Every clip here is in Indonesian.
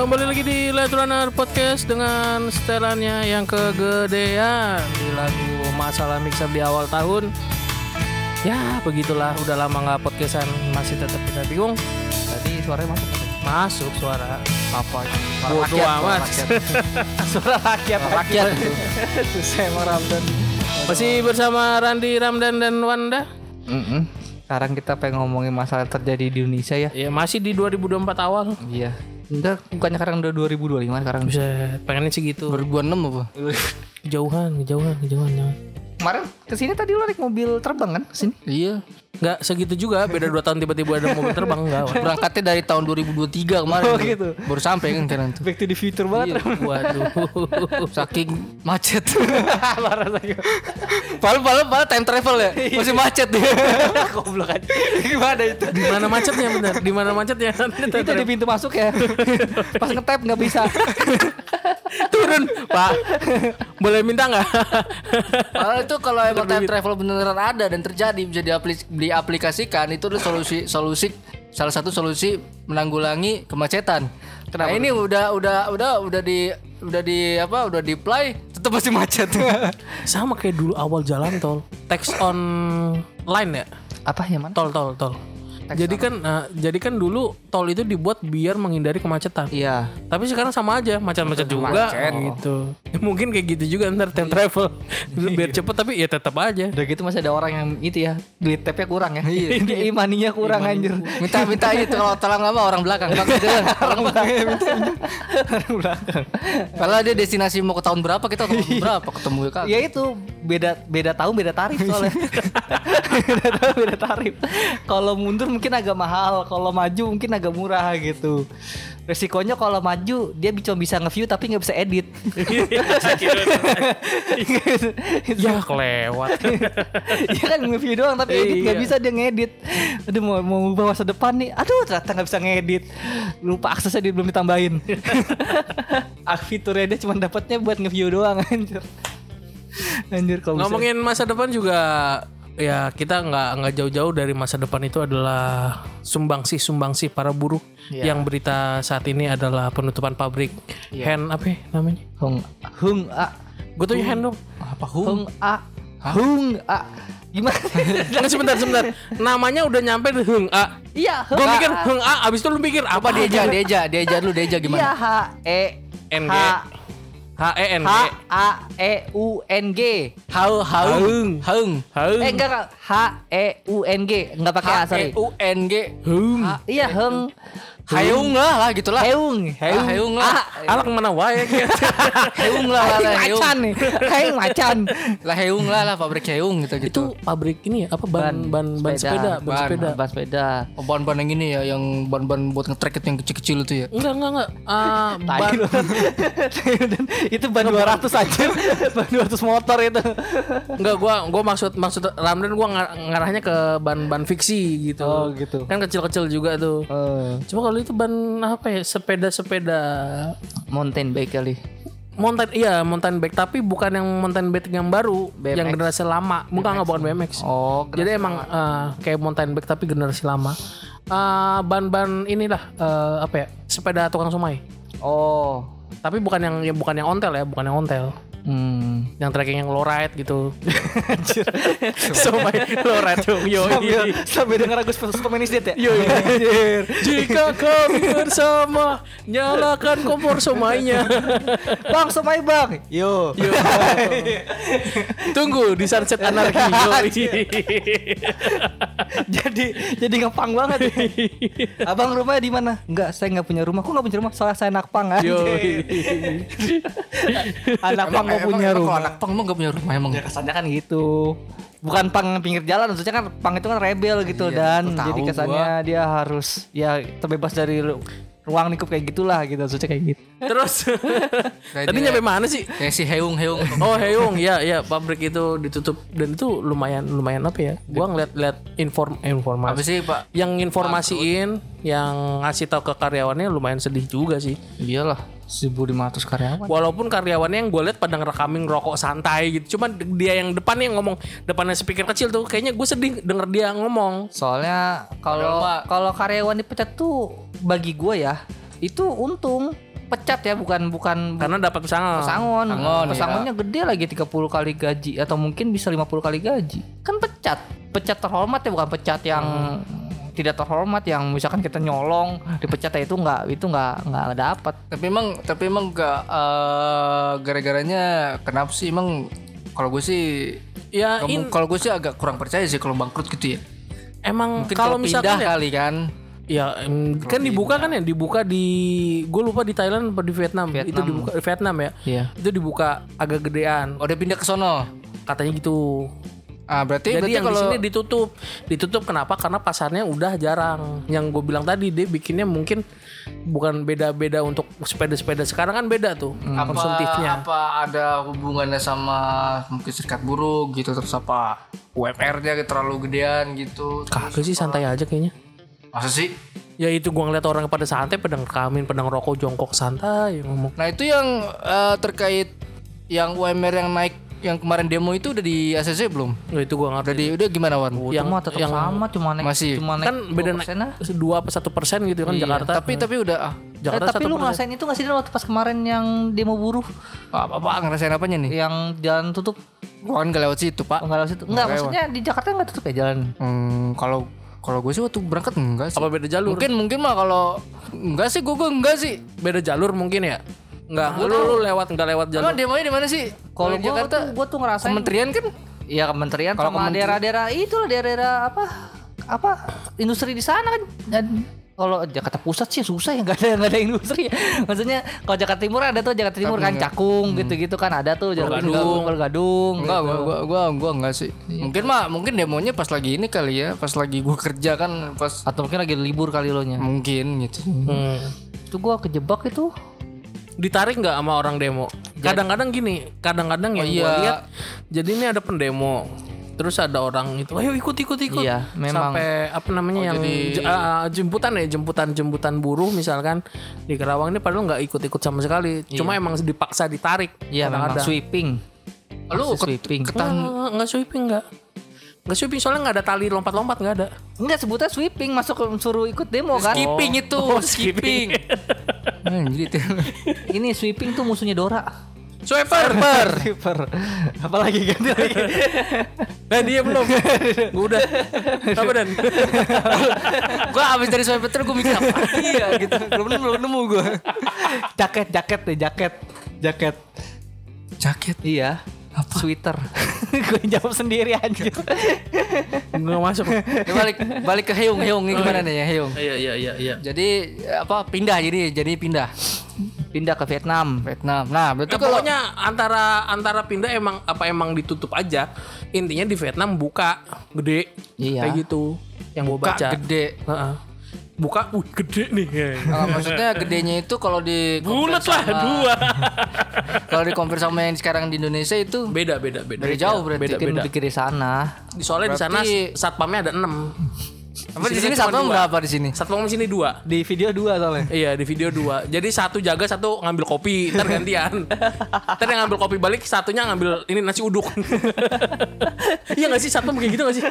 Kembali lagi di Light Runner Podcast dengan setelannya yang kegedean di lagu Masalah Mixer di awal tahun. Ya begitulah, udah lama nggak podcastan masih tetap kita bingung. Tadi suaranya masuk. Masuk suara. Apa? Bodoh amat. Suara rakyat. Suara rakyat. Susah emang Ramdan. Masih bersama Randi, Ramdan dan Wanda. Sekarang kita pengen ngomongin masalah terjadi di Indonesia ya. Ya masih di 2024 awal. Iya. Enggak, bukannya sekarang udah 2025 sekarang. Bisa pengennya sih gitu. 2006 apa? Kejauhan, kejauhan, kejauhan. kejauhan. Kemarin ke sini tadi lu naik mobil terbang kan ke sini? Iya. Nggak segitu juga, beda 2 tahun tiba-tiba ada mobil terbang enggak. Berangkatnya dari tahun 2023 kemarin. Oh, gitu. Baru sampai kan sekarang tuh. Back to the future banget. Iya, Waduh. Saking macet. Parah lagi. Padahal, padahal, padahal time travel ya. Masih macet dia. Goblok aja. Gimana itu? Di mana macetnya bener? Di mana macetnya? Itu di pintu masuk ya. Pas ngetap nggak bisa. Turun, Pak. Boleh minta nggak? Padahal itu kalau emang time travel beneran ada dan terjadi bisa diapli- diaplikasikan itu adalah solusi solusi salah satu solusi menanggulangi kemacetan. Nah, ini udah udah udah udah di udah di apa udah di apply tetap masih macet. Sama kayak dulu awal jalan tol. Text on line ya? Apa ya man? Tol, tol, tol. Jadi kan, eh, jadi kan dulu tol itu dibuat biar menghindari kemacetan. Iya. Tapi sekarang sama aja, macet-macet juga gitu. Ya, mungkin kayak gitu juga ntar time travel. biar cepet tapi ya tetap aja. Udah gitu masih ada orang yang itu ya duit tapnya kurang ya. Iya. Imaninya kurang anjir. minta minta itu kalau tolong apa orang belakang Bang, gitu orang belakang Orang belakang. Padahal dia destinasi mau ke tahun berapa kita tahun berapa ketemu ya kan Ya itu beda beda tahun beda tarif soalnya. beda tahun beda tarif. Kalau mundur mungkin agak mahal, kalau maju mungkin agak murah gitu. Resikonya kalau maju dia cuma bisa nge-view tapi nggak bisa edit. ya kelewat. Dia kan nge-view doang tapi edit nggak Iya. bisa dia ngedit. Aduh mau mau ubah masa depan nih. Aduh ternyata nggak bisa ngedit. Lupa aksesnya dia belum ditambahin. ah fiturnya dia cuma dapatnya buat nge-view doang anjir. Anjir kalau bisa- Ngomongin masa depan juga ya kita nggak nggak jauh-jauh dari masa depan itu adalah sumbangsi sumbangsi para buruh Iya. yang berita saat ini adalah penutupan pabrik hand apa ya namanya? Hung Hung A Gue tuh hand dong. apa Hung A Hung A gimana? Nggak, sebentar sebentar. Namanya udah nyampe di Hung A. Iya Hung Gue mikir Hung A, abis itu lu mikir apa Deja Deja Deja dulu Deja Iya gimana H E NG. H H E N H G. A E U N G. Hau Haung. Haung. Hung. Eh enggak H E U N G. Enggak pakai A H sorry. E U N G. Hung. Ha- Iya Hung Haung lah lah gitulah. Heung Ah, Heung. Lah. Alang mana wae? Heung lah lah lah Heung. Macan nih. Heung macan. Lah Heung lah lah pabrik Heung gitu gitu. Itu pabrik ini ya apa ban ban ban, sepeda, ban ban sepeda. ban sepeda. Oh, ban-ban yang ini ya yang ban-ban buat nge-track itu yang kecil-kecil itu ya? Enggak enggak enggak. Ah, Tai ban itu ban 200 anjir. Ban 200 motor itu. Enggak gua gua maksud maksud Ramdan gua ngar- ngarahnya ke ban-ban fiksi gitu. Oh, gitu. Kan kecil-kecil juga tuh. Cuma kalau itu ban apa ya? Sepeda-sepeda mountain bike kali mountain iya mountain bike tapi bukan yang mountain bike yang baru, BMX. yang generasi lama. Bukan enggak bukan BMX. oh Jadi emang eh, kayak mountain bike tapi generasi lama. Eh, ban-ban inilah eh, apa ya? Sepeda tukang somai. oh Tapi bukan yang ya bukan yang ontel ya, bukan yang ontel. Hmm Yang tracking yang low ride gitu. somai low ride dong. Yo. sambil sambil denger lagu Superman is Dead ya Yo, Jika kami bersama nyalakan kompor somainya. bang somai bang yo Yo. Tunggu di sunset anarki. Yo. jadi jadi ngepang banget abang rumahnya di mana enggak saya nggak punya rumah kok nggak punya rumah soalnya saya anak pang Yo. anjir. anak pang mau punya emang rumah. kalau anak pang emang gak punya rumah emang. Ya kesannya kan gitu. Bukan pang pinggir jalan maksudnya kan pang itu kan rebel gitu Iya, dan jadi kesannya dia harus ya terbebas dari ru- ruang lingkup kayak gitulah gitu maksudnya kayak gitu. Terus? Tadi nyampe mana sih? kayak si Heung Heung. Oh Heung, ya ya pabrik itu ditutup. Dan itu lumayan lumayan apa ya? Gua ngeliat-liat inform apa informasi. sih pak? Yang informasiin, yang ngasih tahu ke karyawannya lumayan sedih juga sih. iyalah 1500 karyawan Walaupun karyawannya yang gue lihat pada ngerekamin rokok santai gitu. Cuman dia yang depan yang ngomong depannya speaker kecil tuh kayaknya gue sedih denger dia ngomong. soalnya kalau kalau karyawan dipecat tuh bagi gue ya itu untung pecat ya bukan bukan Karena dapat pesangon. pesangon. Pesangon, Pesangonnya gede lagi 30 kali gaji atau mungkin bisa 50 kali gaji. Kan pecat. Pecat terhormat ya bukan pecat yang tidak terhormat yang misalkan kita nyolong dipecat itu nggak itu nggak nggak dapat. Tapi emang tapi emang gak eh, gara-garanya kenapa sih emang kalau gue sih Ya in, kalau gue sih agak kurang percaya sih kalau bangkrut gitu ya. emang Mungkin kalau kalau misalkan pindah ya, kali kan. ya em, kan dibuka kan ya dibuka di gue lupa di Thailand apa di Vietnam. Itu Vietnam. dibuka di Vietnam ya. Iya. Itu dibuka agak gedean. Oh, dia pindah ke sono. Katanya gitu. Ah, berarti Jadi berarti yang kalau di sini ditutup. Ditutup kenapa? Karena pasarnya udah jarang. Yang gue bilang tadi dia bikinnya mungkin bukan beda-beda untuk sepeda-sepeda sekarang kan beda tuh apa, konsumtifnya. apa ada hubungannya sama mungkin serikat buruh gitu terus apa UMR-nya terlalu gedean gitu. Kagak sih santai aja kayaknya. Masa sih? Ya itu gua ngeliat orang pada santai, pedang rekamin, pedang rokok, jongkok santai ngomong. Nah, itu yang eh, terkait yang UMR yang naik yang kemarin demo itu udah di ACC belum? Ya, itu gua ngerti. Udah di udah gimana Wan? Yang mah tetap yang- sama cuma naik Masih. cuma naik kan beda 2% naik dua apa satu persen gitu kan Jakarta. Tapi tapi udah ah, Jakarta Eh, tapi satu lu persen. ngerasain itu nggak sih waktu pas kemarin yang demo buruh apa, apa ngerasain apanya nih? yang jalan tutup Gua kan gak lewat situ, Pak. oh, nggak lewat situ nggak maksudnya di Jakarta nggak tutup ya jalan Hmm, kalau kalau gue sih waktu berangkat enggak sih. Apa beda jalur? Mungkin mungkin mah kalau enggak sih gue gue enggak sih. Beda jalur mungkin ya? Enggak, lu, lu lewat enggak lewat jalur. Emang demonya di mana sih? kalau Jakarta tuh, gua tuh ngerasain kementerian kan Iya kementerian Kalau sama daerah-daerah itu lah daerah-daerah apa apa industri di sana kan dan kalau Jakarta Pusat sih susah ya nggak ada nggak ada industri ya. Maksudnya kalau Jakarta Timur ada tuh Jakarta Timur kan Cakung gitu-gitu kan ada tuh Jakarta Gadung, Gadung. enggak gitu. gua, gua gua gua enggak sih. Mungkin mah mungkin demonya pas lagi ini kali ya, pas lagi gua kerja kan pas Atau mungkin lagi libur kali lo nya. mungkin gitu. Hmm. Itu gua kejebak itu. Ditarik nggak sama orang demo? Kadang-kadang gini, kadang-kadang yang Oh, gua iya. lihat jadi ini ada pendemo. Terus ada orang itu, ayo ikut ikut ikut. Iya, memang. Sampai apa namanya yang j- ah, jemputan ya, jemputan jemputan buruh misalkan di Kerawang ini padahal nggak ikut ikut sama sekali. Cuma emang dipaksa ditarik. Iya memang kadang-kadang. sweeping. Lu sweeping. ketahan Nggak, nggak sweeping nggak. Nggak sweeping soalnya nggak ada tali lompat-lompat nggak ada. Enggak sebutnya sweeping masuk suruh ikut demo kan. skipping itu, Oh, skipping. Anjir itu. Ini sweeping tuh musuhnya Dora. Sweeper. Sweeper. Apalagi ganti lagi. Nah dia belum. Gua udah. Apa dan? gua abis dari swipe Peter gua mikir apa? iya gitu. Belum nemu, belum nemu gua. jaket, jaket deh, jaket. Jaket. Jaket. Iya. Apa? Sweater. gue jawab sendiri anjir. Nggak masuk. Ya, balik balik ke Heung, Heung ini gimana nih ya Heung? Iya iya iya iya. Jadi apa pindah jadi jadi pindah Pindah ke Vietnam. Vietnam. Nah, berarti Ya, kalau pokoknya antara antara pindah emang apa emang ditutup aja. Intinya di Vietnam buka gede. Iya. Kayak gitu. Yang gua buka baca. gede. Heeh. Buka, wih gede nih. Oh, maksudnya gedenya itu kalau di Bulat lah dua. Kalau di compare sama yang sekarang di Indonesia itu beda beda beda. Dari jauh berarti. Beda beda. di sana. Soalnya di sana Berarti- satpamnya ada enam. Apa di sini satu dua. berapa di sini? Satpam di sini dua. Di video dua soalnya. Iya di video dua. Jadi satu jaga satu ngambil kopi, ntar gantian. ntar yang ngambil kopi balik satunya ngambil ini nasi uduk. iya gak sih satpam kayak gitu gak sih?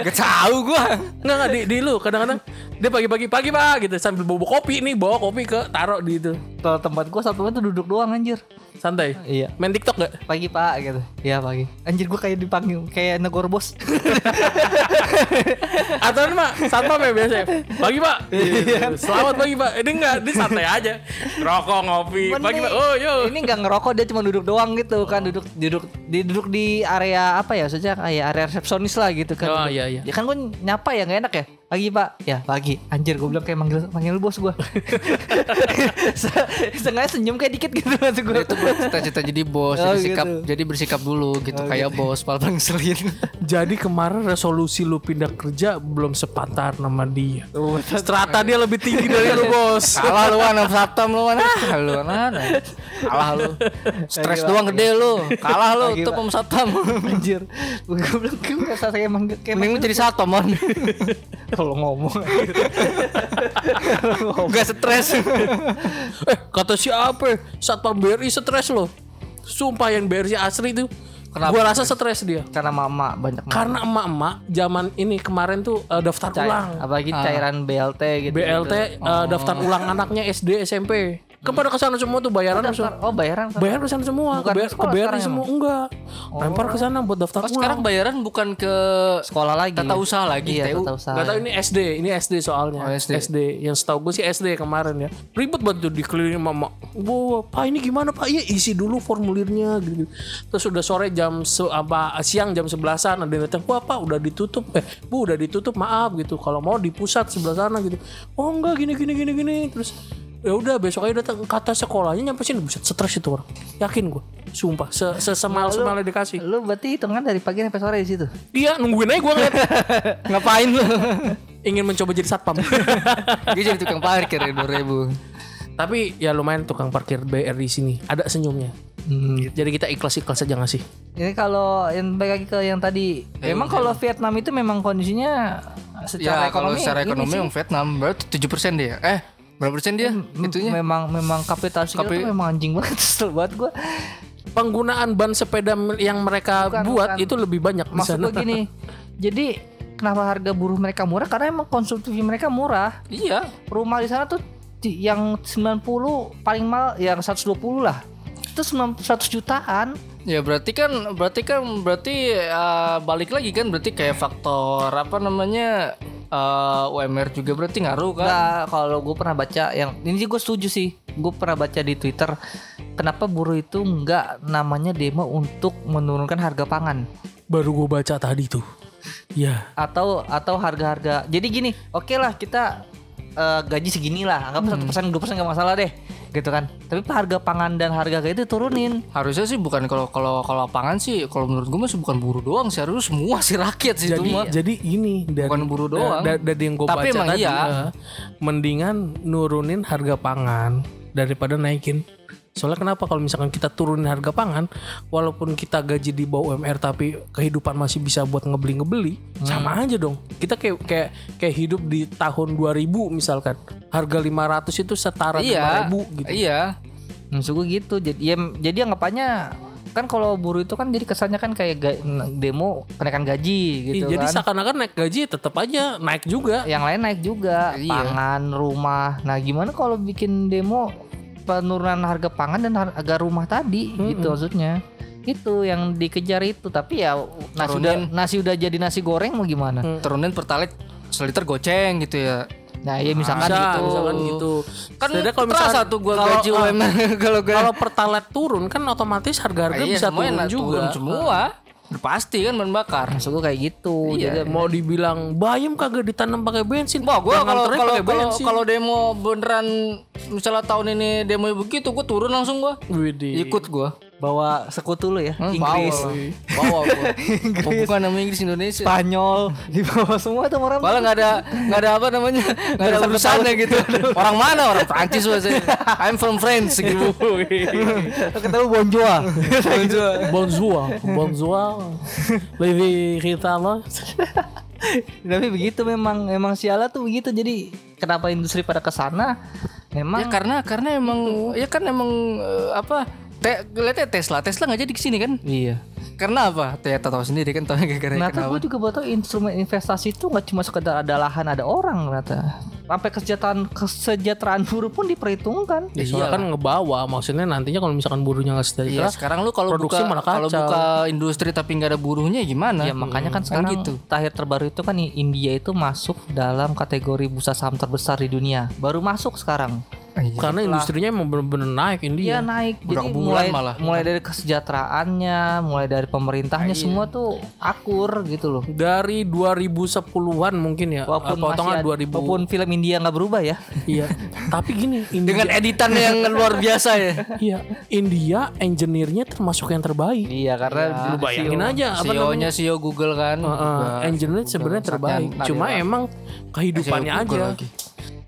Gak tahu gua. Enggak enggak di, di lu kadang-kadang dia pagi-pagi pagi pak gitu sambil bawa kopi nih bawa kopi ke taruh di itu Kalau tempat gua satu tuh duduk doang anjir. Santai. Iya. Main TikTok gak? Pagi pak gitu. Iya pagi. Anjir gua kayak dipanggil kayak negor bos. Atau ini mah satpam ya biasa. Pagi pak. Iya. Selamat pagi pak. Ini enggak, dia santai aja. Rokok ngopi. Pagi pak. Oh yo. Ini nggak ngerokok dia cuma duduk doang gitu kan duduk duduk di duduk di area apa ya maksudnya kayak area resepsionis lah gitu kan. Oh, iya, iya. Ya kan gue nyapa ya nggak enak ya. Pagi pak. Ya pagi. Anjir gue bilang kayak manggil manggil bos gue. Sengaja senyum kayak dikit gitu maksud gue. Itu buat cita-cita jadi bos, Oh, jadi sikap gitu. jadi bersikap dulu gitu kayak bos, paling ngeselin. Jadi kemarin resolusi lu pindah kerja belum sepantar nama dia. Strata dia lebih tinggi dari lu bos. Kalah lu anak satam lu mana? Lu mana? Kalah lu. Stres doang gede lu. Kalah lu tuh pem satam. Anjir. Gue bilang kayak kayak manggil kayak Mending lu jadi satam mon. kalau ngomong. Gak stres. Eh kata siapa? Satpam BRI stres loh. Sumpah yang BRI asli tuh. Kenapa? Gua rasa stres dia. Karena mama banyak mama. Karena emak-emak zaman ini kemarin tuh eh, daftar Cai- ulang. apalagi cairan BLT gitu. BLT eh, daftar ulang anaknya SD SMP. Kepada ke sana semua tuh bayaran langsung. Daftar- Oh bayaran. Bayar ke sana semua, Bukan kebayar, sekarang semua enggak. Lempar ke sana buat daftar Oh, sekarang ulang. bayaran bukan ke Sekolah lagi. tata usaha lagi, Iya TU. tata usaha. Gak tahu ini SD, ini SD soalnya. Oh, SD. Yang setahu gue sih SD kemarin ya. Ribet banget tuh dikelilingi mama. Wah, Pak ini gimana Pak? Iya isi dulu formulirnya gitu. Terus udah sore jam se apa siang jam 11-an ada yang datang, "Wah, Pak udah ditutup." Eh, Bu, udah ditutup, maaf gitu. Kalau mau di pusat sebelah sana gitu. Oh, enggak gini gini gini gini. Terus ya udah besok aja datang kata sekolahnya nyampe sini buset stres itu orang yakin gue sumpah se sesemal semal dikasih Lu berarti hitungan dari pagi sampai sore di situ. dia nungguin aja gue ngeliat Ngapain lu? ingin mencoba jadi satpam Dia jadi tukang parkir ya 2000. Tapi ya lumayan tukang parkir BR di sini. Ada senyumnya. Jadi kita ikhlas-ikhlas aja gak sih? Ini kalau yang balik lagi ke yang tadi, memang kalau Vietnam itu memang kondisinya secara Ya, kalau secara ekonomi yang Vietnam berarti 7% dia. Eh, berapa persen dia? mem- Itunya. memang memang kapitalisme Kapi- itu memang anjing banget kesel banget gua. Penggunaan ban sepeda yang mereka Bukan, buat bukan. itu lebih banyak di Maksud sana. gua gini. jadi kenapa harga buruh mereka murah? Karena emang konsumsi mereka murah. Iya. Rumah di sana tuh yang 90 paling mahal yang 120 lah. Itu 9 100 jutaan. Ya berarti kan berarti kan berarti eh, balik lagi kan berarti kayak faktor apa namanya eh, UMR juga berarti ngaruh kan? Enggak, kalau gue pernah baca yang ini sih gue setuju sih. Gue pernah baca di Twitter kenapa buruh itu nggak namanya demo untuk menurunkan harga pangan Baru gue baca tadi tuh. Ya. atau atau harga-harga. Jadi gini, oke lah kita eh, gaji segini lah, anggap satu persen dua persen nggak masalah deh, gitu kan. Tapi harga pangan dan harga kayak itu turunin. Harusnya sih bukan kalau kalau kalau pangan sih kalau menurut gue masih bukan buruh doang sih harus semua sih rakyat sih itu Jadi mah. jadi ini dari, Bukan buruh doang. da- da- dari yang gue Tapi baca emang tadi, iya. eh, mendingan nurunin harga pangan daripada naikin. Soalnya kenapa kalau misalkan kita turunin harga pangan, walaupun kita gaji di bawah UMR tapi kehidupan masih bisa buat ngebeli-ngebeli, Hmm. sama aja dong. Kita kayak kayak kayak hidup di tahun 2000 misalkan. Harga 500 itu setara Iya. 5000 gitu. Iya. Maksud gue gitu. Jadi ya, jadi anggapannya kan kalau buruh itu kan jadi kesannya kan kayak ga- demo kenaikan gaji gitu Iya, Jadi kan. seakan-akan naik gaji tetap aja naik juga. yang lain naik juga Iya. pangan rumah nah gimana kalau bikin demo penurunan harga pangan dan harga rumah tadi gitu maksudnya itu yang dikejar itu tapi ya nasi udah nasi udah jadi nasi goreng mau gimana Turunin pertalite seliter goceng gitu ya. nah ya misalkan Bisa, gitu misalkan gitu. Kan kalau misalkan- tuh gua kalau- gaji UMR kalau gue kalau pertalite turun kan otomatis harga-harga Iya, bisa semuanya turun juga. turun semua. Pasti kan bahan bakar. maksud gue kayak gitu Iya. jadi Mau dibilang bayam kagak ditanam pakai bensin. Wah, gua Yang kalau kalau kalau kalau demo beneran misalnya tahun ini demo begitu, gua turun langsung gua. Widih. Ikut gua. Bawa sekutu lu ya Hmm, Inggris Bawa, bawa gua. Oh, bukan nama Inggris Indonesia. Spanyol di bawah semua tuh orang Malah nggak ada nggak ada apa namanya nggak ada urusannya gitu. Orang mana orang Prancis gua saya. I'm from France gitu. ketemu Bonjour Bonjour, bonjour. Lebih kita mah. tapi begitu memang memang siala tuh begitu jadi kenapa industri pada ke sana memang Ya karena karena emang ya kan emang eh, apa? Te, lihatnya Tesla, Tesla nggak jadi ke sini kan? iya Karena apa? Ternyata tahu sendiri kan tahu gara-gara Ternyata kenapa. gue juga baru tahu instrumen investasi itu nggak cuma sekedar ada lahan ada orang ternyata. Sampai kesejahteraan kesejahteraan buruh pun diperhitungkan. Ya, soalnya kan ngebawa, maksudnya nantinya kalau misalkan buruhnya nggak Iya, sejahtera, sekarang lu kalau produksi buka malah kalau buka industri tapi nggak ada buruhnya gimana? Ya makanya kan Hmm, sekarang gitu. terakhir terbaru itu kan India itu masuk dalam kategori bursa saham terbesar di dunia. Baru masuk sekarang. Karena industrinya emang bener-bener naik Dia India. naik Udah jadi mulai malah. mulai dari kesejahteraannya, mulai dari pemerintahnya Iya. semua tuh akur gitu loh. Dari 2010-an mungkin ya. Walaupun Apa potongan masih ada- 2000. walaupun film India nggak berubah ya. Iya. Tapi gini, India, Dengan editan yang luar biasa ya. iya, India engineer-nya termasuk yang terbaik. iya karena Lu bayangin aja apa CEO-nya namanya? CEO Google kan. Uh, engineer sebenarnya terbaik. Cuma emang kehidupannya CEO Google aja. lagi.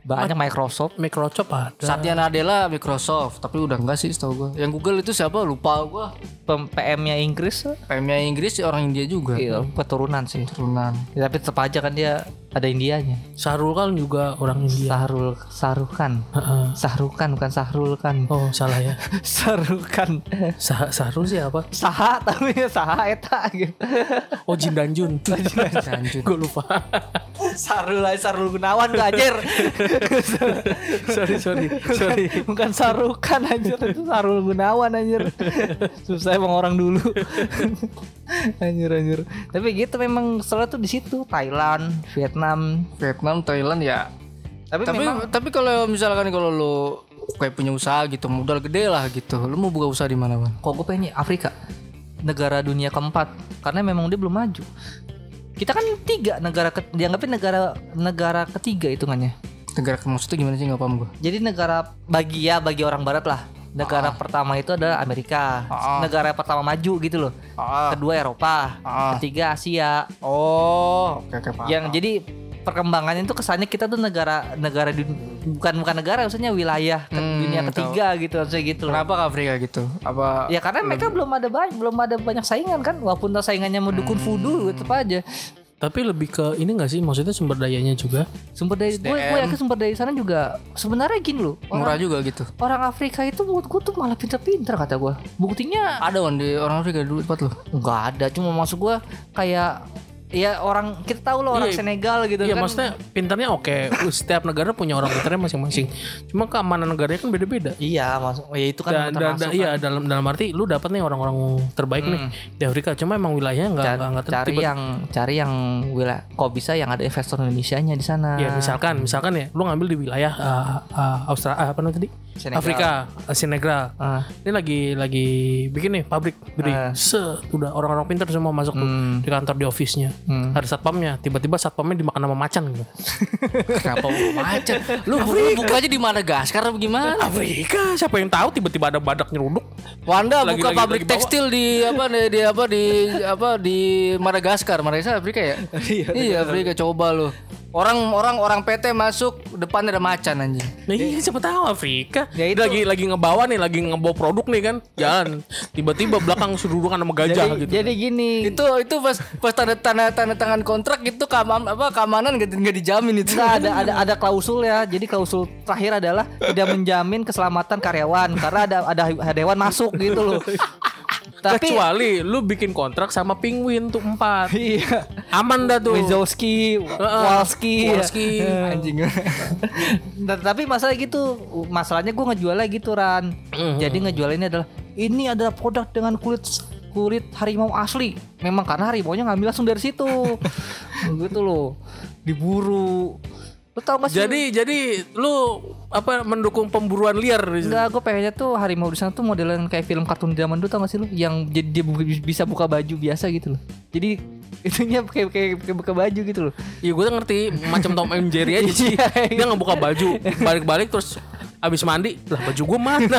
Banyak Microsoft Microsoft ada. Satya Nadella Microsoft, tapi udah enggak sih setahu gua. Yang Google itu siapa? Lupa gua. Pem- PM-nya Inggris PM-nya Inggris orang India juga. iya, keturunan sih. Turunan. Ya, tapi tetap aja kan dia ada Indianya. Sahrul kan juga orang India. Sahrul Sahrukan. Heeh. Sahrukan bukan Sahrul kan. Oh salah ya. Sahrukan. Sah Sahrul sih apa? Saha tapi saha eta gitu. Oh Jin dan Jun. Lanjut. Gue lupa. Sarul lah Sarul Gunawan tuh anjir. sorry sorry sorry. Bukan Sarukan anjir itu Sarul Gunawan anjir. Susah emang orang dulu. anjir anjir. Tapi gitu memang setelah tuh di situ Thailand, Vietnam. Vietnam, Thailand ya. Tapi, Tapi memang tapi kalau misalkan kalau lu kayak punya usaha gitu, modal gede lah gitu. Lu mau buka usaha di mana, Bang? kok gue pengen Afrika negara dunia keempat karena memang dia belum maju kita kan tiga negara ke, dianggapnya negara negara ketiga hitungannya Negara maksudnya gimana sih nggak paham gua. jadi negara bagi ya bagi orang barat lah negara pertama itu adalah Amerika Ah. negara pertama maju gitu loh Ah. kedua Eropa Ah. ketiga Asia Oh, oke oke paham. yang jadi perkembangannya itu kesannya kita tuh negara negara bukan bukan negara maksudnya wilayah ke- Hmm, dunia ketiga gitu maksudnya gitu loh. Kenapa ke Afrika gitu? Apa Ya karena mereka belum ada banyak belum ada banyak saingan kan walaupun saingannya mendukung voodoo tetap aja Tapi lebih ke ini gak sih maksudnya sumber dayanya juga? sumber daya gue gue yakin sumber daya sana juga sebenarnya gini loh murah orang, juga gitu? orang Afrika itu menurut gue tuh malah pinter-pinter kata gue buktinya Ada wan di orang Afrika dulu tempat lu. nggak ada cuma maksud gue kayak ya orang kita tahu loh orang Iya, Senegal gitu Iya kan maksudnya pintarnya oke. Setiap negara punya orang pintarnya masing-masing. Cuma keamanan negaranya kan beda-beda. iya maksud ya itu kan Dan, dan, termasuk dan- iya dalam dalam arti lu dapat nih orang-orang terbaik nih di Afrika. Cuma emang wilayahnya nggak nggak cari tiba- yang cari yang wilayah kok bisa yang ada investor Indonesia-nya di sana. Ya misalkan misalkan ya lu ngambil di wilayah Australia apa namanya tadi? Senegal. Afrika, uh, Senegal. Ah. Ini lagi lagi bikin nih pabrik gede. Ah. Set, udah orang-orang pintar semua masuk tuh Hmm. di kantor di office-nya. Hmm. Ada satpamnya, tiba-tiba satpamnya dimakan sama macan gitu. Kenapa macet? Lu, buka aja di Madagaskar apa gimana? Afrika, siapa yang tahu tiba-tiba ada badak nyeruduk. Wanda Lagi- buka lagi- pabrik lagi tekstil di apa di, di apa di apa di Madagaskar, Madagaskar Afrika ya? iya, Afrika coba lu. Orang orang orang PT masuk depannya ada macan anjing. Nah, iya, siapa tahu Afrika. Ya itu. lagi lagi ngebawa nih, lagi ngebawa produk nih kan. Jalan. Tiba-tiba belakang sududukan sama gajah jadi, gitu. jadi gini, Itu itu pas pas tanda tanda tanda tangan kontrak itu keamanan apa keamanan nggak dijamin itu. Nggak ada ada ada klausul ya. Jadi klausul terakhir adalah tidak menjamin keselamatan karyawan karena ada ada hewan masuk gitu loh. Tapi Kecuali lu bikin kontrak sama penguin tuh empat. iya. Aman dah tuh. Wizowski, Walski, Walski. anjing. Nah, tapi masalah gitu, masalahnya gue ngejualnya gitu Ran. Jadi ngejualinnya adalah ini adalah produk dengan kulit kulit harimau asli. Memang karena harimau nya ngambil langsung dari situ. gitu loh. Diburu. Lu tau gak sih? Jadi jadi lu apa mendukung pemburuan liar di? Enggak, gue pengennya tuh harimau di sana tuh modelan kayak film kartun zaman dulu tau gak sih lu? Yang jadi dia bisa buka baju biasa gitu loh. Jadi itunya kayak kayak, kayak buka baju gitu loh. Iya gue ngerti macam Tom and Jerry aja sih. Iya, Dia ngebuka baju, balik-balik terus abis mandi, lah baju gue mana?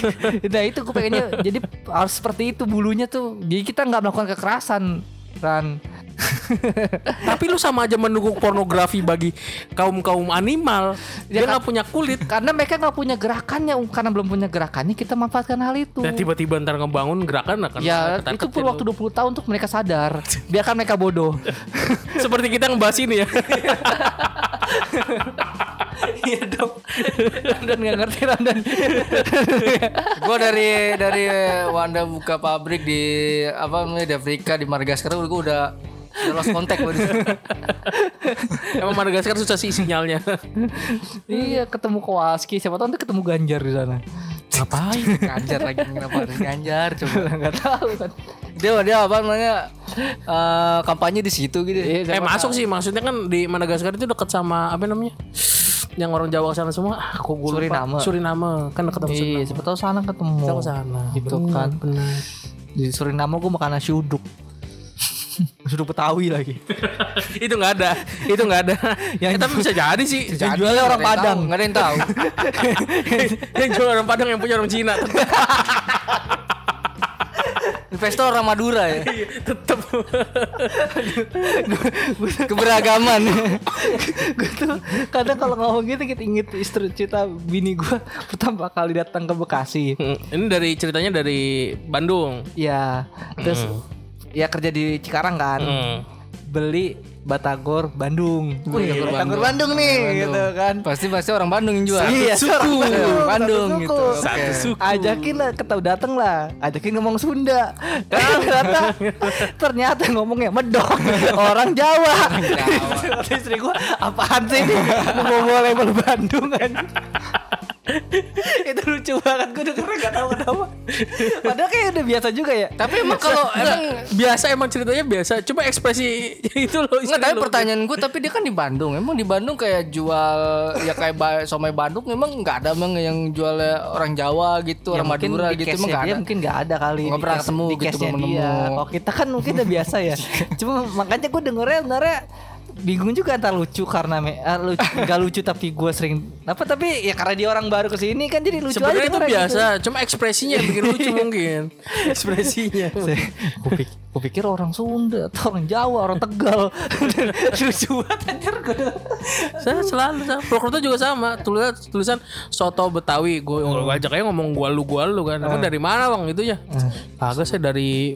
nah itu gue pengennya jadi harus seperti itu bulunya tuh. Jadi kita nggak melakukan kekerasan, Ran. Tapi lu sama aja mendukung pornografi bagi kaum kaum animal. Dia Ya kan- nggak punya kulit. Karena mereka nggak punya gerakannya, karena belum punya gerakannya kita manfaatkan hal itu. Dan tiba-tiba ntar ngebangun gerakan akan Ya itu perlu waktu 20 tahun untuk mereka sadar. Biarkan mereka bodoh. Seperti kita ngebahas ini ya. Iya dong. Randan nggak ngerti Randan. Gue dari dari Wanda buka pabrik di apa namanya di Afrika di Madagaskar gue udah udah lost contact gua di sana. Emang Madagaskar susah sih sinyalnya. iya ketemu Kowalski, siapa tahu nanti ketemu Ganjar di sana. Ngapain? Ganjar lagi kenapa harus Ganjar coba. Nggak tahu kan. Dia dia apa namanya eh, kampanye di situ gitu. Iya, eh masuk sih maksudnya kan di Madagaskar itu dekat sama apa namanya? Yang orang Jawa ke sana semua, ah, kok gue. Suriname. Suriname kan dekat sama Iya, Suriname. siapa tahu sana ketemu. Sana. Gitu Bener, kan. bener. Di Suriname gue makan nasi uduk. Uduk Betawi lagi. itu nggak ada, itu nggak ada. yang tapi bisa jadi sih. Yang jualnya orang Padang. Nggak ada yang tahu. yang jual orang Padang yang punya orang Cina. Investor orang Madura ya. tetap. Keberagaman. gue tuh kadang kalau ngomong gitu kita inget istri cerita bini gue pertama kali datang ke Bekasi. Hmm, ini dari ceritanya dari Bandung. Ya, terus ya kerja di Cikarang kan. Hmm. beli Batagor Bandung. Wih, Batagor Batagor Bandung. Bandung, nih Bandung. gitu kan. Pasti pasti orang Bandung yang jual. Iya, suku. orang Bandung, Bandung satu gitu. suku. Satu suku. Ajakin lah, ketau dateng lah. Ajakin ngomong Sunda. ternyata ternyata ngomongnya medok orang Jawa. Kata istri gua, apaan sih ini? Mau label Bandung kan? itu lucu banget gue dengernya gak tahu kenapa. Padahal kayak udah biasa juga ya. Tapi emang kalau emang biasa emang ceritanya biasa. Cuma ekspresi itu loh Enggak, tapi pertanyaan gue tapi dia kan di Bandung. Emang di Bandung kayak jual ya kayak ba- somai Bandung emang nggak ada emang yang jual orang Jawa gitu, Ya, orang Madura gitu emang nggak ada. mungkin nggak ada kali Nggak pernah ketemu di gitu, dia. Kalau kita kan mungkin udah biasa ya. Cuma makanya gue dengernya sebenarnya bingung juga antara lucu karena me, ah, lucu, gak lucu tapi gue sering apa tapi ya karena dia orang baru ke sini kan jadi lucu Sebenarnya aja itu biasa, gitu. cuma ekspresinya yang bikin lucu mungkin. Ekspresinya. Gue pikir, gua pikir orang Sunda atau orang Jawa, orang Tegal Lucu banget anjir gue saya selalu sama. Purwokerto juga sama. Tulisan tulisan soto Betawi. Gue gue ajak aja ngomong gua lu gua lu kan. Emang dari mana bang itu ya? Kagak saya dari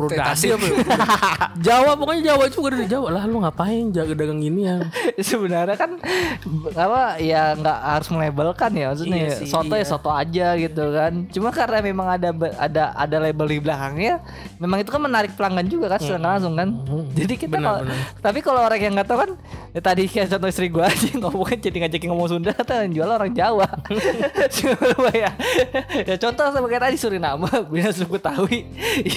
Purwodadi apa ya? Jawa pokoknya Jawa juga dari Jawa. Lah lu ngapain jaga dagang gini ya sebenarnya kan apa ya nggak harus melabelkan ya maksudnya Iya sih, soto ya iya. soto aja gitu kan. Cuma karena memang ada ada ada label di belakangnya memang itu kan menarik pelanggan juga kan secara langsung kan. Jadi kita Hmm. Benar, kalau- benar. tapi kalau orang yang nggak tahu kan ya tadi kayak contoh istri gua aja ngomongnya jadi ngajakin ngomong Sunda atau yang jual orang Jawa. Coba ya? Ya contoh sebagai tadi Suriname punya suku Tawi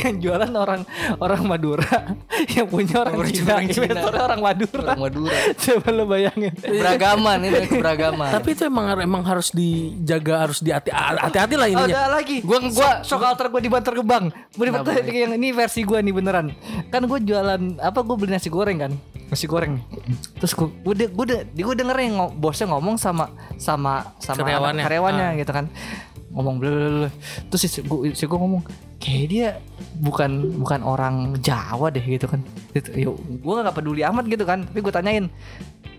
yang jualan orang orang Madura yang punya orang Orang Cina, orang Cina. investornya orang Madura Orang Madura. Coba lo bayangin. Keberagaman ini keberagaman. Tapi itu emang emang harus dijaga harus dihati hati-hati lah Oh, ininya ada lagi. Gua- gua- sok alter gue di Bantar Gebang. Gue di Bantar yang ini versi gue nih beneran. Kan gue jualan apa gue beli nasi goreng kan. Nasi goreng. Terus gue gue de, gue de, gue denger yang ngo- bosnya ngomong sama sama sama Karyawannya. karyawannya gitu kan. Ngomong bla bla bla. Terus si gue si gue ngomong kayak dia bukan bukan orang Jawa deh gitu kan. Yuk, gue gak peduli amat gitu kan. Tapi gue tanyain,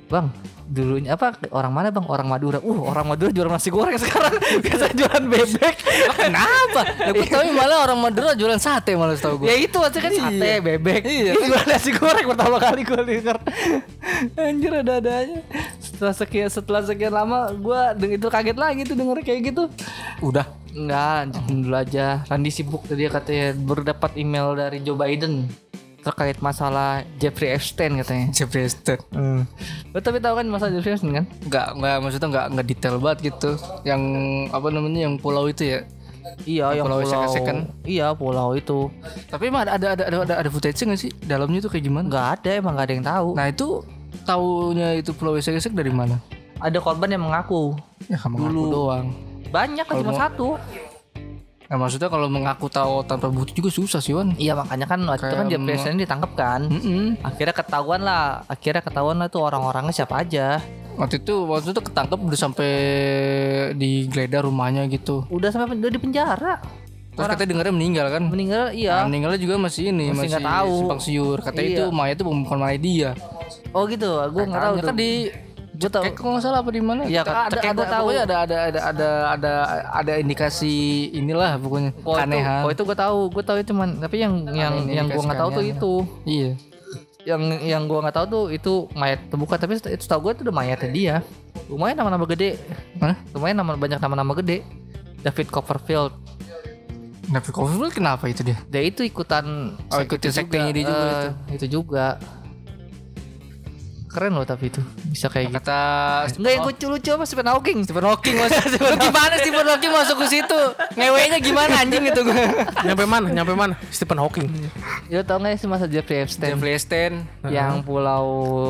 Bang, dulunya apa orang mana bang orang Madura uh orang Madura jualan nasi goreng sekarang biasa jualan bebek Kenapa? Ya gue tahu malah orang Madura jualan sate malah tahu gue. ya itu aja kan sate bebek Iya. Jualan nasi goreng pertama kali gue denger anjir ada adanya setelah sekian setelah sekian lama gue itu kaget lagi tuh denger kayak gitu Udah. Enggak, lanjutin dulu aja. Randy sibuk tadi katanya baru dapat email dari Joe Biden terkait masalah Jeffrey Epstein katanya. Jeffrey Epstein. Hmm. Lo tapi tahu kan masalah Jeffrey Epstein kan? Enggak, enggak maksudnya enggak enggak detail banget gitu. Yang apa namanya yang pulau itu ya. Iya, yang Pulau pulau, second-second. Iya, pulau itu. Tapi emang ada ada ada ada, ada, footage nggak sih? Dalamnya itu kayak gimana? Enggak ada, emang gak ada yang tahu. Nah itu taunya itu pulau esek-esek dari mana? ada korban yang mengaku. Ya kamu ngaku doang. Banyak kan cuma mau- satu. Nah maksudnya kalau mengaku tahu tanpa bukti juga susah sih Wan. Iya, makanya kan waktu itu kan Jeffrey Epstein ditangkap kan. Mm-mm. Akhirnya ketahuan lah, akhirnya ketahuan lah tuh orang-orangnya siapa aja. Waktu itu waktu itu ketangkep udah sampai digeledah rumahnya gitu. Udah sampai udah di penjara. Terus katanya dengarnya meninggal kan? Meninggal iya. Nah, meninggalnya juga masih ini Masih masih, tahu. simpang siur. Katanya Iya. itu mayat itu bukan mayat dia. Oh gitu, gue nggak tahu kan di Gue tahu. Kayak kalau nggak salah apa di mana? Iya, ada, cekek ada, gua tahu. ada ada ada ada ada ada indikasi inilah pokoknya Oh itu, oh itu gue tahu, gue tahu itu cuman tapi yang yang ini yang gue nggak tahu tuh itu, Iya. yang yang gue nggak tahu tuh itu mayat terbuka tapi itu tahu gue itu udah mayatnya dia. Lumayan nama-nama gede, Hah? lumayan nama banyak nama-nama gede. David Copperfield, David Copperfield kenapa itu dia? dia itu ikutan Oh, ikutin sektenya dia juga eh, itu. itu juga. Keren loh tapi itu bisa kayak gitu. Kata Enggak yang lucu lucu apa Stephen Hawking? Stephen Hawking mas Lu gimana Stephen Hawking masuk ke situ ngewenya gimana anjing itu gue Nyampe mana? Nyampe mana? Stephen Hawking. Ya tau nggak sih masa Jeffrey Epstein? Jeffrey Epstein yang pulau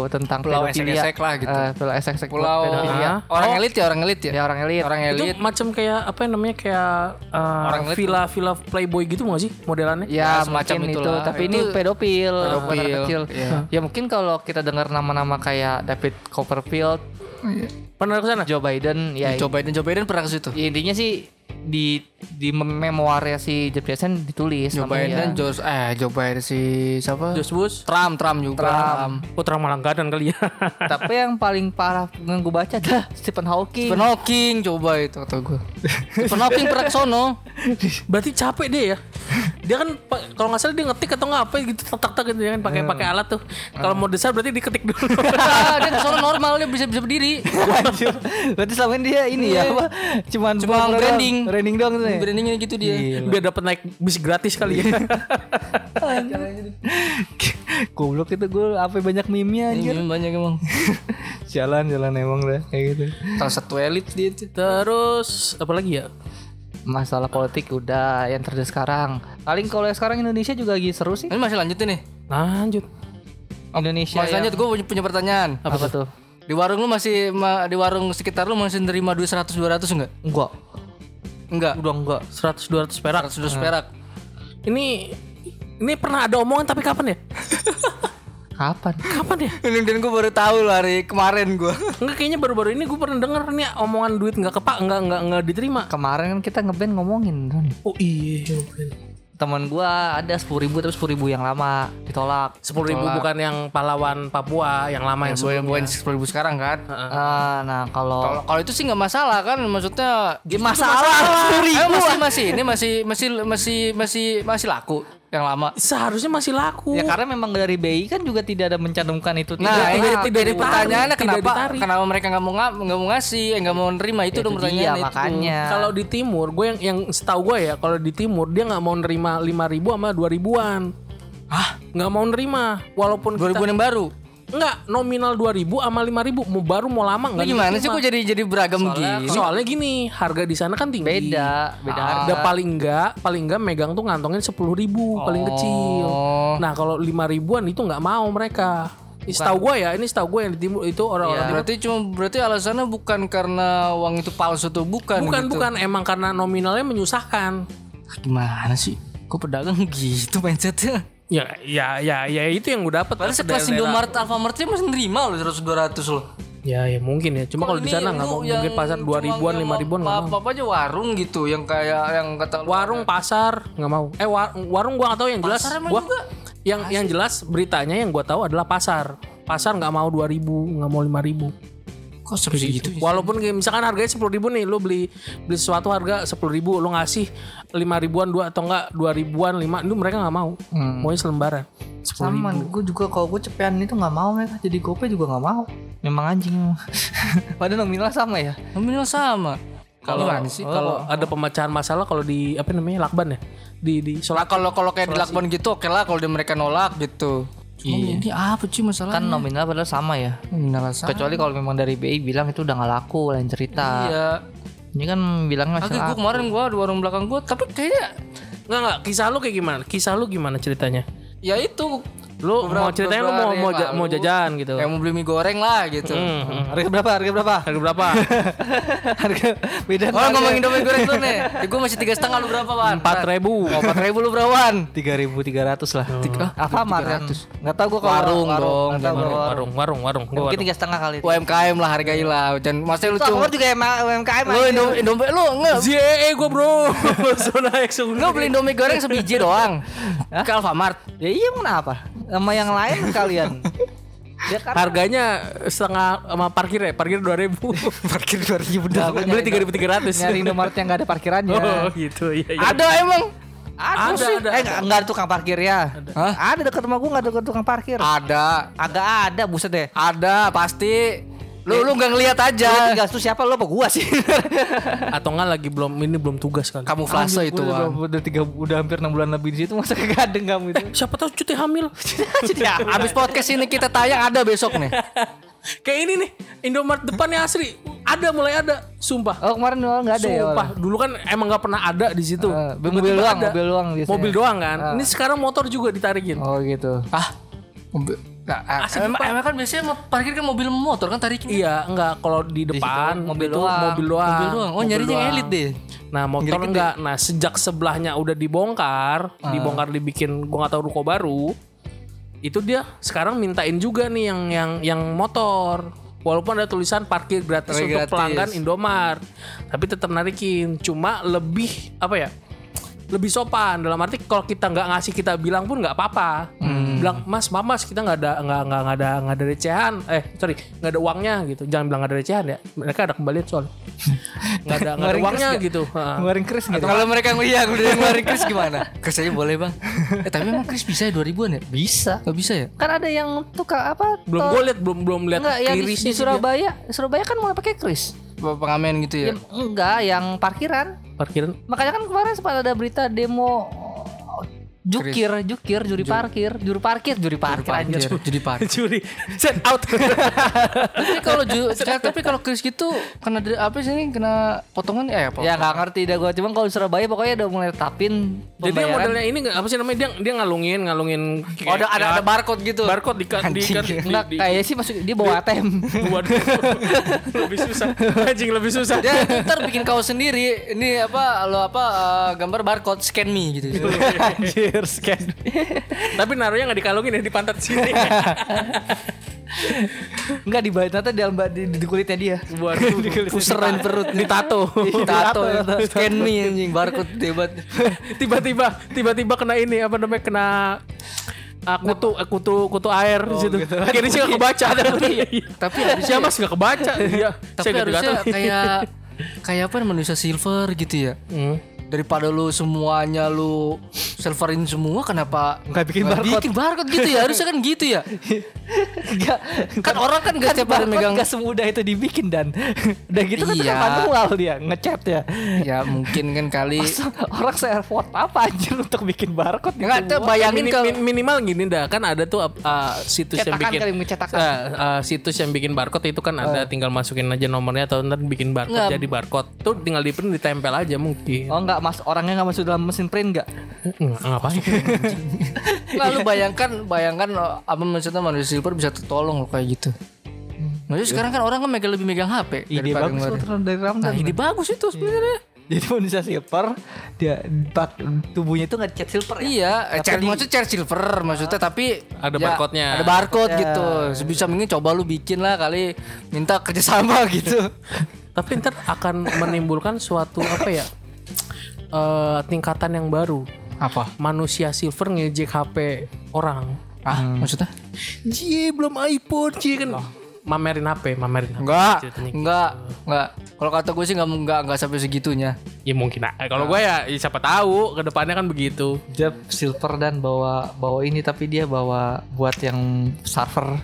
tentang Pulau pedofilia. lah gitu. Eh, pulau esek-esek pulau pedofilia. orang Oh. elit ya orang elit ya Ya orang elit. orang Itu elit macam kayak apa yang namanya kayak uh, Orang elit. villa-villa playboy gitu nggak sih modelannya? Ya, Ya, semacam itu, tapi Itu ini pedofil, pedofil, anak kecil. iya. Ya mungkin kalau kita dengar nama-nama kayak David Copperfield, Pernah ke sana? Joe Biden, ya. Joe Biden Joe Biden pernah ke situ? Ya intinya sih di di mem- memoirnya si Jeff Jackson ditulis Joe namanya. Biden, Joe eh Joe Biden si siapa? Josh Bush. Trump, Trump juga. Trump. Putra Malanggadan kali ya. Tapi yang paling parah yang gue baca adalah Stephen Hawking. Stephen Hawking coba itu kata gue. Stephen Hawking pernah sono. Berarti capek dia ya. Dia kan kalau nggak salah dia ngetik atau nggak apa gitu tak tak tak gitu ya kan pakai pakai alat tuh. Kalau mau desain berarti diketik dulu. Dia ke sono normal dia bisa bisa berdiri. Berarti selama ini dia ini ya apa? Cuman Cuma branding. doang. Branding doang tuh. Ya? Brandingnya gitu dia. Biar dapat naik bis gratis kali ya. Goblok itu gue apa banyak meme-nya anjir. Ini banyak emang. Jalan jalan emang dah kayak gitu. Salah satu elit dia itu. Terus apa lagi ya? Masalah politik udah yang terjadi sekarang. Paling kalau yang sekarang Indonesia juga lagi seru sih. Ini masih lanjut nih. Lanjut. Indonesia Masih yang- lanjut gue punya, pertanyaan. apa, tuh? Di warung lu masih ma- di warung sekitar lu masih nerima duit 100 200 enggak? Enggak. Enggak. Udah enggak. 100 200 perak. 100 200 perak. Ini ini pernah ada omongan tapi kapan ya? Kapan? Kapan ya? Ini dan gue baru tahu lah hari kemarin gue. Enggak kayaknya baru-baru ini gue pernah denger nih omongan duit nggak kepak nggak nggak nggak diterima. Kemarin kan kita ngeband ngomongin. Oh iya. Teman gua ada sepuluh ribu tapi sepuluh ribu yang lama ditolak. Sepuluh ribu bukan yang pahlawan Papua yang lama yang sebelumnya. bukan sepuluh ribu sekarang kan? Ah, nah kalau Kalau kalau itu sih nggak masalah kan, maksudnya masalah sepuluh ribu. Eh, masih masih ini masih masih masih masih masih laku yang lama. Seharusnya masih laku. Ya karena memang dari BI kan juga tidak ada mencantumkan itu. Nah, Tidak, ini tidak jadi ditarik, pertanyaannya tidak kenapa ditarik. kenapa mereka nggak mau nggak mau ngasih, eh, nggak mau nerima itu dong itu pertanyaan dia itu. makanya. Kalau di timur, gue yang yang setahu gue ya, kalau di timur dia nggak mau nerima lima ribu sama dua ribuan. Ah, nggak mau nerima, walaupun dua ribuan yang baru. Nggak nominal dua ribu sama lima ribu, mau baru mau lama Ini nggak. gimana sih kok jadi jadi beragam Soalnya, gini? soalnya gini, harga di sana kan tinggi. beda, beda Ah. harga. Paling enggak, paling enggak megang tuh ngantongin sepuluh ribu paling kecil. Oh. Nah kalau lima ribuan itu nggak mau mereka. Ini Setahu gue ya, ini setahu gue yang di timur itu orang-orang timur. Berarti cuma berarti alasannya bukan karena uang itu palsu tuh bukan Bukan gitu. bukan emang karena nominalnya menyusahkan. Gimana sih? Kok pedagang gitu mindsetnya? Ya ya ya ya itu yang gue dapat. Padahal sekelas Indomaret, Alfamart aja masih nerima loh 100 200 loh. Ya ya mungkin ya. Cuma kalau di sana nggak mau mungkin pasar dua ribuan lima ribuan nggak mau. Apa aja warung gitu yang kayak yang kata Warung pasar nggak mau. Eh war- warung gua nggak tahu yang jelas. Pasar Gua juga? yang yang jelas beritanya yang gua tahu adalah pasar. Pasar nggak mau dua ribu, nggak mau lima ribu. Kok seperti gitu. Walaupun kayak misalkan harganya sepuluh ribu nih, lu beli beli sesuatu harga sepuluh ribu, lu ngasih lima ribuan dua atau enggak dua ribuan lima, itu mereka nggak mau. Maunya selembaran. Sepuluh sama gue juga kalau gue cepean itu nggak mau mereka jadi gope juga nggak mau memang anjing padahal nominal sama ya Nominal sama. Kalau sih? kalau ada pemecahan masalah kalau di apa namanya lakban ya di di Nah, kalau kalau kayak di lakban gitu oke lah kalau dia mereka nolak gitu. Cuma ini apa sih masalahnya? kan nominal padahal sama ya nominal sama. kecuali kalau memang dari BI bilang itu udah nggak laku lain cerita Iya. ini kan bilangnya masih gue laku kemarin gua di warung belakang gua, tapi kayaknya Enggak enggak, kisah lu kayak gimana? Kisah lu gimana ceritanya? ya itu Lu Beberapa- mau ceritanya lu mau mau, mau jajan gitu. kayak mau beli mie goreng lah gitu. Hmm, hmm. harga berapa harga berapa Harga berapa? harga beda Oh ngomongin Indomie goreng dulu nih. Ya, gue masih tiga setengah lu berapa wan? Empat ribu. Oh, empat ribu lu berapaan? tiga ribu tiga ratus lah Tiga- apa mar kan nggak tahu gue kalau Warung dong, gua warung Warung, warung, warung. Gua mungkin tiga setengah kali UMKM lah hargai lah. Dan maksudnya lu Itu cuma Alfamart juga emang UMKM lu Indomie lu nggak ZEE gue bro. Zona X lu beli Indomie goreng sebiji doang. Ke Alfamart. ya iya kenapa sama yang lain kalian dia kan Harganya setengah sama parkir ya, parkir dua ribu. parkir dua ribu Beli tiga ribu tiga ratus. nyari Indomaret yang nggak ada parkirannya Oh gitu, iya. iya. Ada emang. ada, Ada, sih ada, eh nggak nggak ada tukang parkir ya Hah? ada dekat rumah gua nggak ada tukang parkir Ada. agak ada buset deh Ada pasti. Lu lu nggak ngeliat Lu aja. tinggal tuh siapa lo apa gua sih Atau enggak lagi belum ini belum tugas kan. Kamuflase itu udah, udah tiga udah hampir enam bulan lebih di situ masa kegadeng kamu itu Siapa tahu cuti hamil. jadi apa? Abis podcast ini kita tayang ada besok nih. Kayak ini nih, Indomaret depannya asli. Ada mulai ada, sumpah. oh kemarin doang nggak ada ya Sumpah, dulu kan emang nggak pernah ada di situ. Eh, Tiba-tiba mobil doang, ada. mobil doang biasanya. Mobil doang kan. Ah. Ini sekarang motor juga ditarikin. oh gitu Ah. Mobil. Nah, emang, emang kan biasanya mau parkir kan mobil motor kan tariknya. Iya, enggak kalau di depan mobil itu doang. mobil doang. Mobil doang. Oh, Mobil nyarinya doang. elit deh. Nah, motor enggak. Nah, sejak sebelahnya udah dibongkar, Ah. dibongkar dibikin gua nggak tahu ruko baru. Itu dia sekarang mintain juga nih yang yang yang motor. walaupun ada tulisan parkir gratis Parkir untuk gratis. pelanggan Indomart tapi tetap narikin cuma lebih apa ya lebih sopan dalam arti kalau kita nggak ngasih kita bilang pun nggak apa-apa bilang mas mamas kita nggak ada nggak nggak nggak ada nggak ada recehan eh sorry nggak ada uangnya gitu jangan bilang nggak ada recehan ya mereka ada kembalian soal nggak ada nggak ada uangnya kris nggak? gitu. Ngeluarin kris gitu. Kalau mereka ngeliat udah ngeluarin Chris gimana? Chris aja boleh bang. Eh tapi emang Chris bisa ya 2000an ya? Bisa. Gak bisa ya? Kan ada yang tukang apa? belum gue liat belum belum lihat Enggak, yang di, di sih dia. Surabaya. Surabaya kan mulai pakai kris. Pengamen gitu ya? Ya, enggak, yang parkiran. parkiran Makanya kan kemarin sempat ada berita demo jukir, jukir, juri parkir, juru parkir, juri parkir, anjir. Jadi parkir. curi set out. Tapi kalau ju- tapi kalau Chris gitu kena apa sih ini? Kena potongan? Eh apa? Ya nggak ngerti dah gue cuman kalau Surabaya pokoknya udah mulai tapin jadi yang modelnya ini nggak apa sih namanya? Dia dia ngalungin ngalungin Oh, ada ada, ada barcode gitu. barcode di di, di, di, kayaknya sih masuk dia bawa ATM. Waduh, lebih susah. Anjing lebih susah. Dia ntar bikin kaos sendiri. Ini apa lo apa eh, gambar barcode scan me gitu. Anjir, scan. tapi naruhnya nggak dikalungin ya di pantat sini Enggak di bawah ternyata di, dalam di, di kulitnya dia. waduh Puseran perut di tato Tato scan me anjing barcode hebat. tiba-tiba tiba-tiba kena ini apa namanya kena ah, kutu eh, kutu kutu air di situ gitu. akhirnya sih nggak kebaca Tapi ya mas nggak kebaca iya Tapi harusnya kayak kayak apa manusia silver gitu ya. Hmm. Daripada lu semuanya lu silverin semua kenapa Nggak bikin nggak barcode. bikin barcode gitu ya? Harusnya kan gitu ya. Enggak. Kan orang kan gak setiap hari megang Enggak semudah itu dibikin dan udah gitu kan Iya. tetap manual dia ngechat ya. Ya mungkin kan kali Masa orang saya effort apa anjir untuk bikin barcode Enggak gitu. tuh bayangin Mini- kalau min- minimal gini dah kan ada tuh uh, situs yang Cetakan bikin kali, mencetakan. Uh, uh, situs yang bikin barcode itu kan ada tinggal masukin aja nomornya atau ntar bikin barcode Nggak. jadi barcode tuh tinggal di print ditempel aja mungkin Oh enggak mas orangnya enggak masuk dalam mesin print enggak? Nggak, ngapain Nggak, lu bayangkan bayangkan oh, apa maksudnya manusia silver bisa tertolong loh kayak gitu. Maksudnya sekarang kan orang kan megang lebih megang HP Ide bagus dari Ramdan. Nah, ide bagus itu sebenarnya. Jadi manusia silver dia bak- tubuhnya itu nggak dicat silver ya? Iya, eh, Tapi cat di- maksudnya cat silver maksudnya tapi Ada ya, barcode-nya. Ada barcode Ya. gitu. Sebisa mungkin coba lu bikin lah kali minta kerjasama gitu. tapi ntar akan menimbulkan suatu apa ya eh, tingkatan yang baru Apa? manusia silver ngejek HP orang Ah, maksudnya? Cie belum iPhone Cie kan mamerin HP mamerin HP Enggak, ceritanya. enggak, enggak. Kalau kata gue sih enggak enggak enggak sampai segitunya. ya mungkin ah, kalau gue ya, ya siapa tahu ke depannya kan begitu Dia silver dan bawa bawa ini tapi dia bawa buat yang server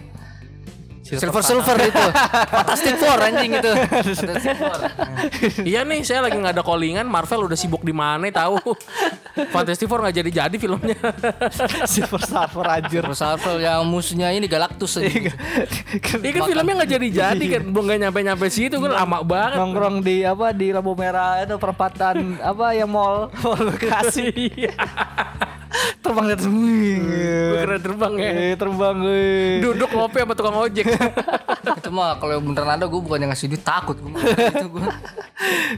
Silver silver itu. Fantastic Four anjing itu. Fantastic Four. iya nih saya lagi nggak ada callingan Marvel udah sibuk di mana tahu Fantastic Four nggak jadi jadi filmnya silver server anjir. Terus Marvel yang musuhnya ini Galactus anjing. Iya kan filmnya nggak jadi jadi kan belum nggak nyampe nyampe situ kan lama banget Nongkrong di apa di lampu merah itu perempatan apa yang mall mall Bekasi Iya. Terbang di atas Gue keren terbang ya Eh, terbang eh. duduk ngopi sama tukang ojek itu mah kalau beneran ada gue bukannya ngasih duit takut gue. gue.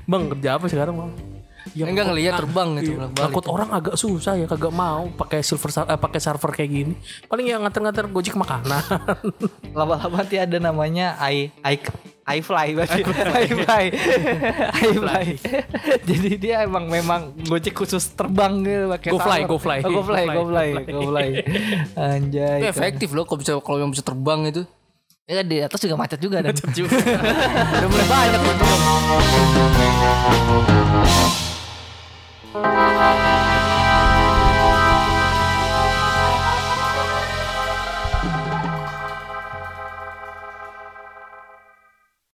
bang kerja apa sekarang bang Ya, Enggak ngelihat terbang gitu Iya. Ngangkut orang agak susah ya kagak mau pakai silver eh, pakai server kayak gini. Paling ya nganter-nganter gojek makanan. lama-lama nanti ada namanya i i i fly berarti i fly i fly jadi dia emang memang gojek khusus terbang gitu pakai Go fly, server. go fly. oh, go fly Go go fly, go fly anjay Itu efektif loh kalau bisa kalau yang bisa terbang itu. ya di atas juga macet juga dan Udah mulai banyak tuh. thank you